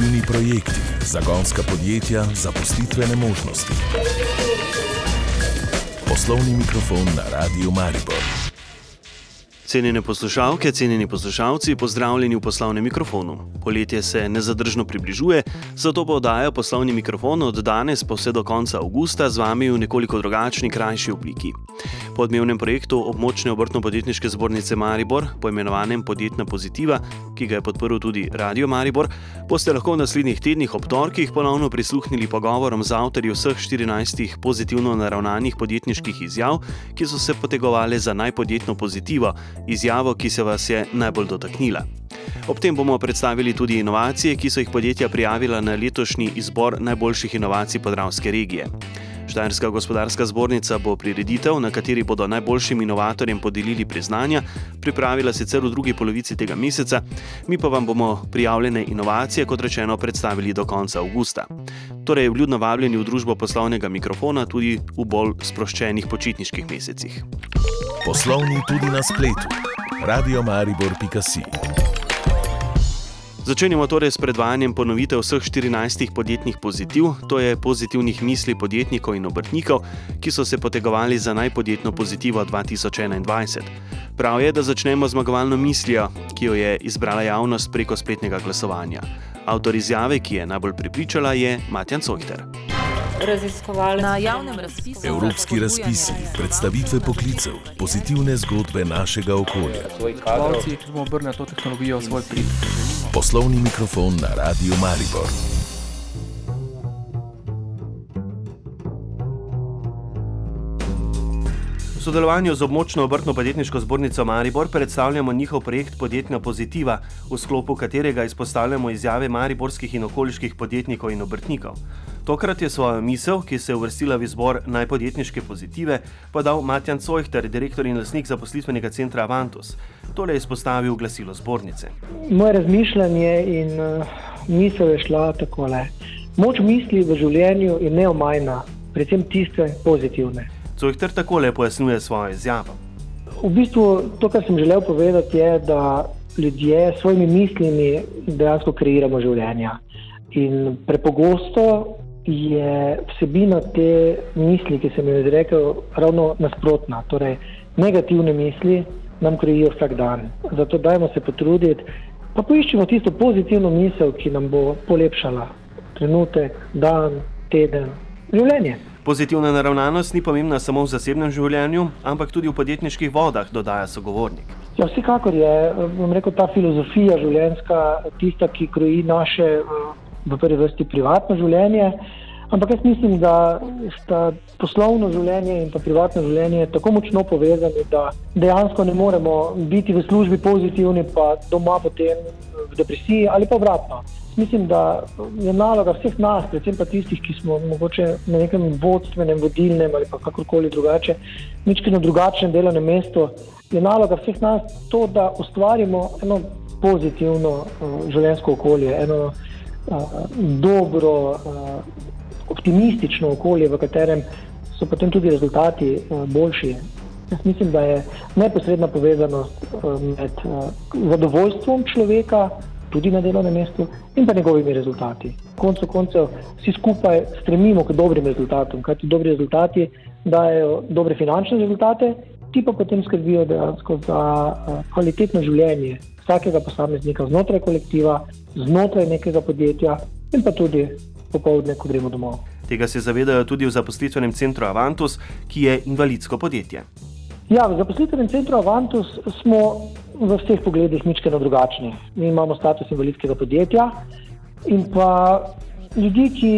Pozitivni projekti, zagonska podjetja, zaposlitvene možnosti. Poslovni mikrofon na Radiu Maribor. Cenjene poslušalke, cenjeni poslušalci, pozdravljeni v poslovnem mikrofonu. Poletje se nezadržno približuje, zato bo oddaja poslovni mikrofon od danes pa vse do konca avgusta z vami v nekoliko drugačni, krajši obliki. Po odmevnem projektu območne obrtno-podjetniške zbornice Maribor, poimenovanem Podjetna pozitiva, ki ga je podprl tudi Radio Maribor, boste lahko v naslednjih tednih ob torkih ponovno prisluhnili pogovorom z avtorji vseh 14 pozitivno naravnanih podjetniških izjav, ki so se potegovali za najpodjetno pozitivo izjavo, ki se vas je najbolj dotaknila. Ob tem bomo predstavili tudi inovacije, ki so jih podjetja prijavila na letošnji izbor najboljših inovacij podravske regije. Štajerska gospodarska zbornica bo prireditev, na kateri bodo najboljšim inovatorjem podelili priznanja, pripravila sicer v drugi polovici tega meseca, mi pa vam bomo prijavljene inovacije, kot rečeno, predstavili do konca avgusta. Torej, vljudno vabljeni v družbo poslovnega mikrofona tudi v bolj sproščenih počitniških mesecih. Poslovni tudi na spletu. Radio Maribor.si Začenjamo torej s predvajanjem ponovitev vseh 14 podjetnih pozitiv, to je pozitivnih misli podjetnikov in obrtnikov, ki so se potegovali za najpodjetno pozitivo 2021. Prav je, da začnemo z zmagovalno mislijo, ki jo je izbrala javnost preko spletnega glasovanja. Avtor izjave, ki je najbolj pripričala, je Matjan Sohter raziskovalci na javnem razpisu. Evropski razpisi, predstavitve poklicev, pozitivne zgodbe našega okolja. Ki bomo obrnili to tehnologijo v svoj prid. Poslovni mikrofon na Radio Maribor. V sodelovanju z območno obrtno-podjetniško zbornico Maribor predstavljamo njihov projekt Podjetna pozitiva, v sklopu katerega izpostavljamo izjave mariborskih in okoliških podjetnikov in obrtnikov. Tokrat je svojo misel, ki se je uvrstila v izbor najpodjetniške pozitive, podal Matjan Cojhter, direktor in lasnik zaposlitvenega centra Avantus. Tole je izpostavil glasilo zbornice. Moje razmišljanje in uh, misel je šla takole. Moč misli v življenju je neomajna, predvsem tiste pozitivne. Cojhter takole pojasnjuje svojo izjavo. V bistvu to, kar sem želel povedati, je, da ljudje s svojimi mislimi dejansko kreiramo življenja. In prepogosto je vsebina te misli, ki sem jo izrekel, ravno nasprotna. Torej, negativne misli nam kreijo vsak dan. Zato dajmo se potruditi, pa poiščemo tisto pozitivno misel, ki nam bo polepšala trenutek, dan, teden, življenje. Pozitivna naravnanost ni pomembna samo v zasebnem življenju, ampak tudi v podjetniških vodah, dodaja sogovornik. Ja, vsekakor je rekel, ta filozofija življenjska tista, ki kroji naše v prvi vrsti privatno življenje. Ampak jaz mislim, da sta poslovno življenje in privatno življenje tako močno povezani, da dejansko ne moremo biti v službi pozitivni, pa doma potem v depresiji ali pa obratno mislim, da je naloga vseh nas, predvsem pa tistih, ki smo mogoče na nekem vodstvenem, vodilnem ali kakorkoli drugače, nekaj na drugačnem delovnem mestu, je naloga vseh nas to, da ustvarimo eno pozitivno uh, življenjsko okolje, eno dobro, optimistično okolje, v katerem so potem tudi rezultati boljši. Jaz mislim, da je neposredna povezanost med zadovoljstvom človeka, tudi na delovnem mestu in pa njegovimi rezultati. Konec koncev vsi skupaj stremimo k dobrim rezultatom, kajti dobri rezultati dajo dobre finančne rezultate, ti pa potem skrbijo dejansko za kvalitetno življenje vsakega posameznika znotraj kolektiva, znotraj nekega podjetja in pa tudi popovdne, ko gremo domov. Tega se zavedajo tudi v zaposlitvenem centru Avantus, ki je invalidsko podjetje. Ja, v zaposlitvenem centru Avantus smo v vseh pogledih ničkeno drugačni. Mi imamo status invalidskega podjetja in pa ljudi, ki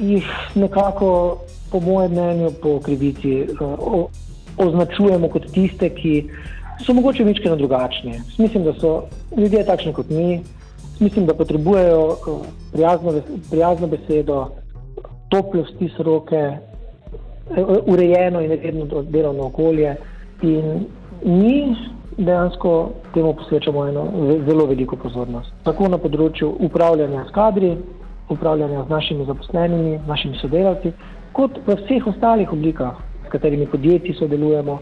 jih nekako, po mojem mnenju, po krivici o, označujemo kot tiste, ki so mogoče ničkeno drugačni. Mislim, da so ljudje takšni kot mi, mislim, da potrebujejo prijazno, prijazno besedo, tople stis roke, urejeno in redno delovno okolje. In mi dejansko temu posvečamo eno zelo veliko pozornost. Tako na področju upravljanja s kadri, upravljanja z našimi zaposlenimi, našimi sodelavci, kot v vseh ostalih oblikah, s katerimi podjetji sodelujemo,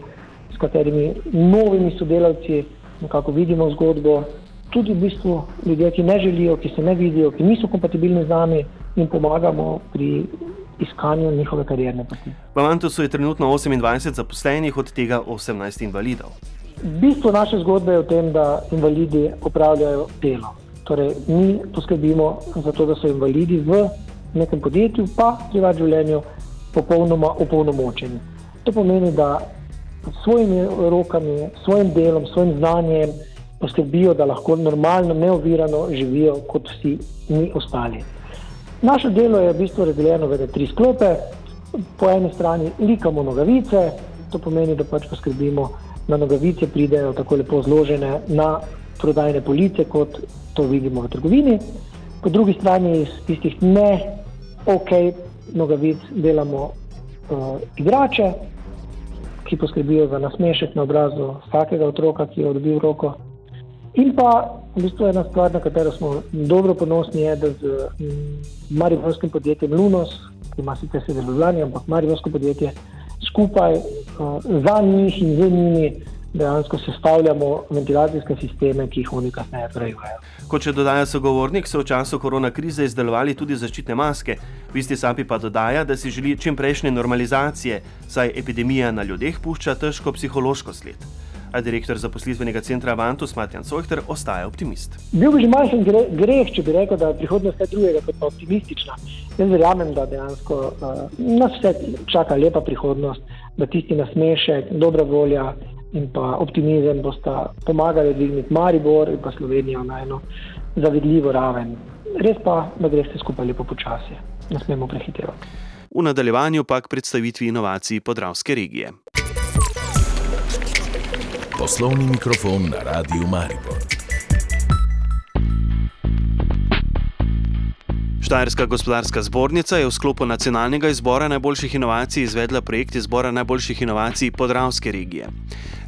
s katerimi novimi sodelavci nekako vidimo zgodbo tudi v bistvu ljudje, ki ne želijo, ki se ne vidijo, ki niso kompatibilni z nami, jim pomagamo pri iskanju njihove karierne poti. V Avantusu je trenutno 28 zaposlenih, od tega 18 invalidov. Bistvo naše zgodbe je v tem, da invalidi opravljajo delo. Torej, mi poskrbimo za to, da so invalidi v nekem podjetju, pa v privatnem življenju, popolnoma opolnomočeni. To pomeni, da s svojimi rokami, svojim delom, svojim znanjem poskrbijo, da lahko normalno, neovirano živijo kot vsi mi ostali. Naše delo je v bistvu razdeljeno v tri sklope. Po eni strani likamo nogavice, to pomeni, da pač poskrbimo, da nogavice pridejo tako lepo zložene na prodajne police, kot to vidimo v trgovini. Po drugi strani iz tistih ne ok nogavic delamo uh, igrače, ki poskrbijo za nasmešek na obrazu vsakega otroka, ki je odbil roko. In pa v bistvu ena stvar, na katero smo dobro ponosni, je, da z mariborskim podjetjem Lunos, ki ima sicer sedaj v Ljubljani, ampak mariborsko podjetje skupaj uh, za njih in z njimi dejansko sestavljamo ventilacijske sisteme, ki jih oni kasneje prejujejo. Kot še dodaja sogovornik, so v času korona krize izdelovali tudi zaščitne maske. V isti sapi pa dodaja, da si želi čim prejšnje normalizacije, saj epidemija na ljudeh pušča težko psihološko sled a direktor zaposlitvenega centra Avantus Matjan Sohter ostaja optimist. Bil bi že majhen greh, če bi rekel, da je prihodnost kaj drugega kot optimistična. Jaz verjamem, da dejansko uh, nas vse čaka lepa prihodnost, da tisti nasmešek, dobra volja in pa optimizem bosta pomagali dvigniti Maribor in pa Slovenijo na eno zavidljivo raven. Res pa, da gre vse skupaj lepo počasi, ne smemo prehitevati. V nadaljevanju pa k predstavitvi inovacij podravske regije. Poslovni mikrofon na Radiu Maribor. Štajerska gospodarska zbornica je v sklopu nacionalnega izbora najboljših inovacij izvedla projekt izbora najboljših inovacij podravske regije.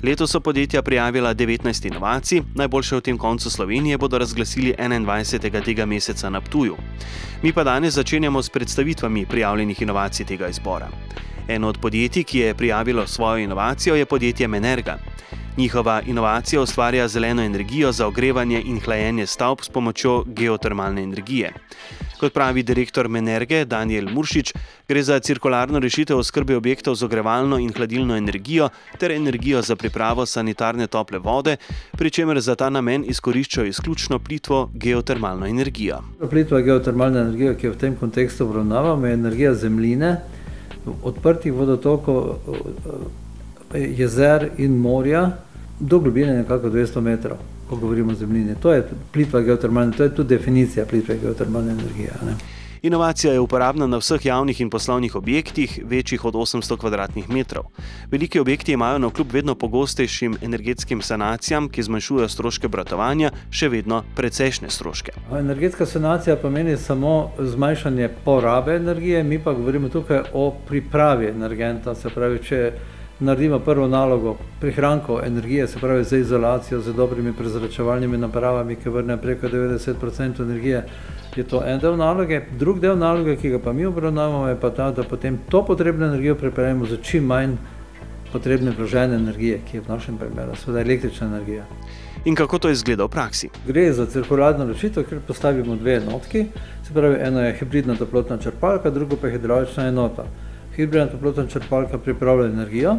Letos so podjetja prijavila 19 inovacij, najboljše v tem koncu Slovenije bodo razglasili 21. tega meseca na Ptuju. Mi pa danes začenjamo s predstavitvami prijavljenih inovacij tega izbora. Eno od podjetij, ki je prijavilo svojo inovacijo, je podjetje Menerga. Njihova inovacija ustvarja zeleno energijo za ogrevanje in hlajenje stavb s pomočjo geotermalne energije. Kot pravi direktor Menerge Daniel Muršič, gre za cirkularno rešitev oskrbe objektov z ogrevalno in hladilno energijo ter energijo za pripravo sanitarne tople vode, pri čemer za ta namen izkoriščajo izključno plitvo geotermalno energijo. Plitva geotermalna energija, ki jo v tem kontekstu obravnavamo, je energija zemljine, odprtih vodotokov, jezer in morja do globine nekako 200 metrov, ko govorimo o zemljini. To je plitva geotermalna, to je tudi definicija plitve geotermalne energije. Ne. Inovacija je uporabna na vseh javnih in poslovnih objektih, večjih od 800 km2. Veliki objekti imajo na kljub vedno pogostejšim energetskim sanacijam, ki zmanjšujejo stroške bratovanja, še vedno precejšnje stroške. Energetska sanacija pomeni samo zmanjšanje porabe energije, mi pa govorimo tukaj o pripravi energenta. Se pravi, če naredimo prvo nalogo prihrankov energije, se pravi za izolacijo, z dobrimi prezračevalnimi napravami, ki vrnejo preko 90% energije, je to en del naloge. Drug del naloge, ki ga pa mi obravnavamo, je pa ta, da potem to potrebno energijo pripravimo za čim manj potrebne vložene energije, ki je v našem primeru, seveda električna energija. In kako to izgleda v praksi? Gre za cirkularno rešitev, kjer postavimo dve enotki, se pravi, ena je hibridna toplotna črpalka, druga pa je hidraulična enota. Hibridna toplotna črpalka pripravlja energijo,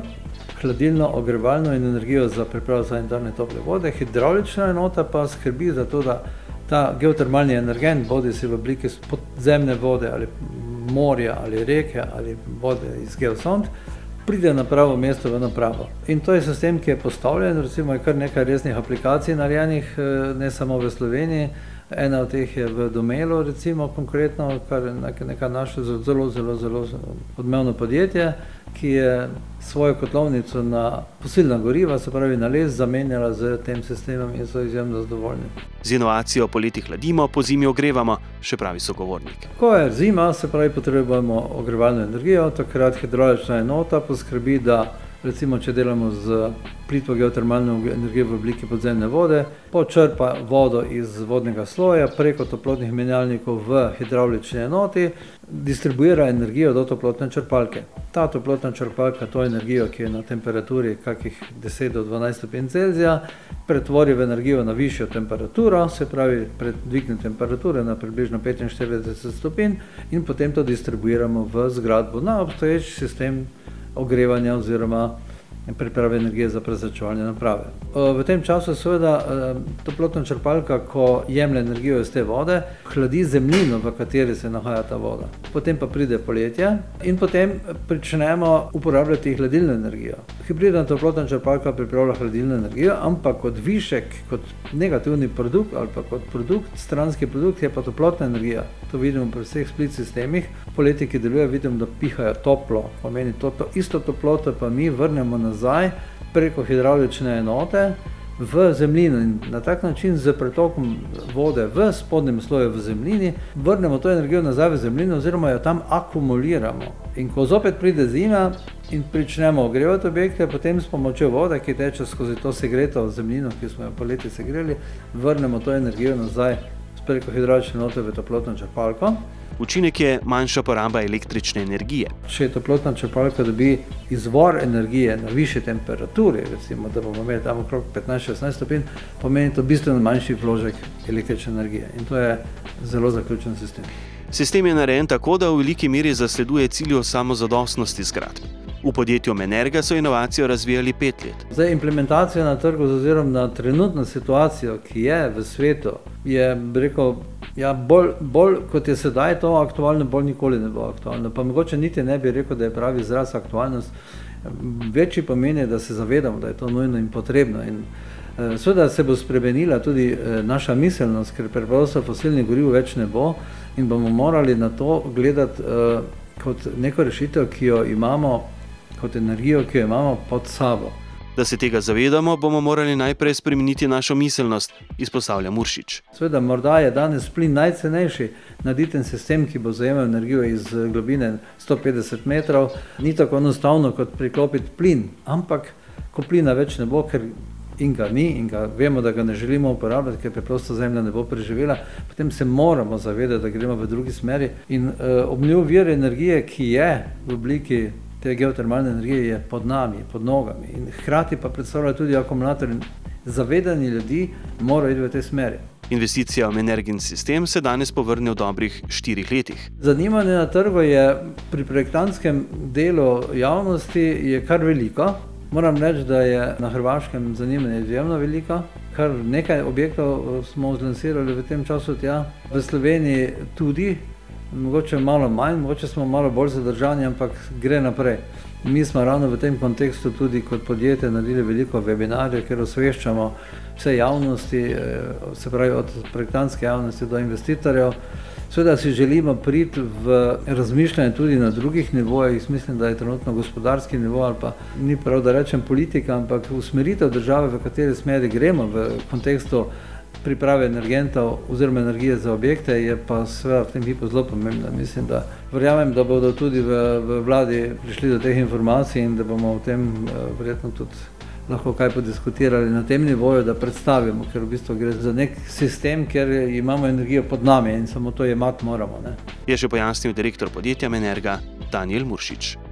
hladilno, ogrevalno in energijo za pripravo sanitarne tople vode, hidraulična enota pa skrbi za to, da ta geotermalni energent, bodi si v obliki podzemne vode ali morja ali reke ali vode iz geosond, pride na pravo mesto v napravo. In to je sistem, ki je postavljen, recimo je kar nekaj resnih aplikacij narejenih, eh, ne samo v Sloveniji, Ena od teh je v Domelu, recimo konkretno, kar je neka naša zelo, zelo, zelo odmevno podjetje, ki je svojo kotlovnico na posilna goriva, se pravi na les, zamenjala z tem sistemom in so izjemno zadovoljni. Z inovacijo poleti hladimo, po zimi ogrevamo, še pravi sogovornik. Ko je zima, se pravi potrebujemo ogrevalno energijo, takrat hidraulična enota poskrbi, da recimo če delamo z plitvo geotermalno energijo v obliki podzemne vode, počrpa vodo iz vodnega sloja preko toplotnih menjalnikov v hidravlični enoti, distribuira energijo do toplotne črpalke. Ta toplotna črpalka to energijo, ki je na temperaturi kakih 10 do 12 stopinj Celzija, pretvori v energijo na višjo temperaturo, se pravi predvigne temperature na približno 45 stopinj in potem to distribuiramo v zgradbo na obstoječ sistem ogrievania oziroma priprave energije za prezračevanje naprave. V tem času seveda toplotna črpalka, ko jemlje energijo iz te vode, hladi zemljino, v kateri se nahaja ta voda. Potem pa pride poletje in potem pričnemo uporabljati hladilno energijo. Hibridna toplotna črpalka pripravlja hladilno energijo, ampak kot višek, kot negativni produkt ali pa kot produkt, stranski produkt je pa toplotna energija. To vidimo pri vseh split sistemih. Poletje, ki deluje, vidimo, da pihajo toplo, pomeni to, to isto toploto pa mi vrnemo nazaj preko hidravlične enote v zemljino in na tak način z pretokom vode v spodnjem sloju v zemljini vrnemo to energijo nazaj v zemljino oziroma jo tam akumuliramo. In ko zopet pride zima in pričnemo ogrevati objekte, potem s pomočjo vode, ki teče skozi to segreto zemljino, ki smo jo poleti segreli, vrnemo to energijo nazaj preko hidravlične enote v toplotno črpalko. Učinek je manjša poraba električne energije. Če toplotna črpalka dobi izvor energije na višji temperaturi, recimo, da bomo imeli tam okrog 15-16 stopinj, pomeni to bistveno manjši vložek električne energije. In to je zelo zaključen sistem. Sistem je narejen tako, da v veliki meri zasleduje ciljo samozadostnosti zgradb. V podjetju Menerga so inovacijo razvijali pet let. Zdaj, implementacija na trgu, oziroma na trenutno situacijo, ki je v svetu, je rekel, ja, bolj, bolj kot je sedaj to aktualno, bolj nikoli ne bo aktualno. Pa mogoče niti ne bi rekel, da je pravi izraz aktualnost. Večji pomeni, da se zavedamo, da je to nujno in potrebno. In, Sveda se bo spremenila tudi naša miselnost, ker preprosto fosilnih goriv več ne bo in bomo morali na to gledati kot neko rešitev, ki jo imamo kot energijo, ki jo imamo pod sabo. Da se tega zavedamo, bomo morali najprej spremeniti našo miselnost, izpostavlja Muršič. Sveda, morda je danes plin najcenejši naditen sistem, ki bo zajemal energijo iz globine 150 metrov. Ni tako enostavno kot priklopiti plin, ampak ko plina več ne bo, ker in ga ni in ga vemo, da ga ne želimo uporabljati, ker preprosto zemlja ne bo preživela, potem se moramo zavedati, da gremo v drugi smeri. In uh, obnov vir energije, ki je v obliki te geotermalne energije je pod nami, pod nogami in hkrati pa predstavlja tudi akumulator in zavedanje ljudi mora iti v tej smeri. Investicija v energijni sistem se danes povrne v dobrih štirih letih. Zanimanje na trgu je pri projektantskem delu javnosti je kar veliko. Moram reči, da je na Hrvaškem zanimanje izjemno veliko. Kar nekaj objektov smo zlansirali v tem času tja. V Sloveniji tudi, mogoče malo manj, mogoče smo malo bolj zadržani, ampak gre naprej. Mi smo ravno v tem kontekstu tudi kot podjetje naredili veliko webinarjev, kjer osveščamo vse javnosti, se pravi od projektantske javnosti do investitorjev. Seveda si želimo priti v razmišljanje tudi na drugih nivojih, mislim, da je trenutno gospodarski nivo ali pa ni prav, da rečem politika, ampak usmeritev države, v kateri smeri gremo v kontekstu priprave energentov oziroma energije za objekte, je pa seveda v tem hipu zelo pomembna. Mislim, da verjamem, da bodo tudi v, v vladi prišli do teh informacij in da bomo o tem verjetno tudi lahko kaj podiskutirali na tem nivoju, da predstavimo, ker v bistvu gre za nek sistem, kjer imamo energijo pod nami in samo to imati moramo. Ne. Je še pojasnil direktor podjetja Menerga Daniel Muršič.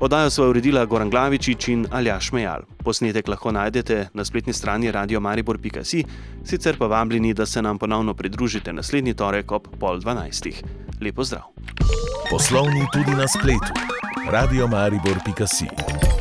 Oddajo so uredila Goran Glavičič in Aljaš Mejal. Posnetek lahko najdete na spletni strani radiomaribor.si, sicer pa vabljeni, da se nam ponovno pridružite naslednji torek ob pol dvanajstih. Lepo zdrav. Poslovni tudi na spletu. radiomaribor.si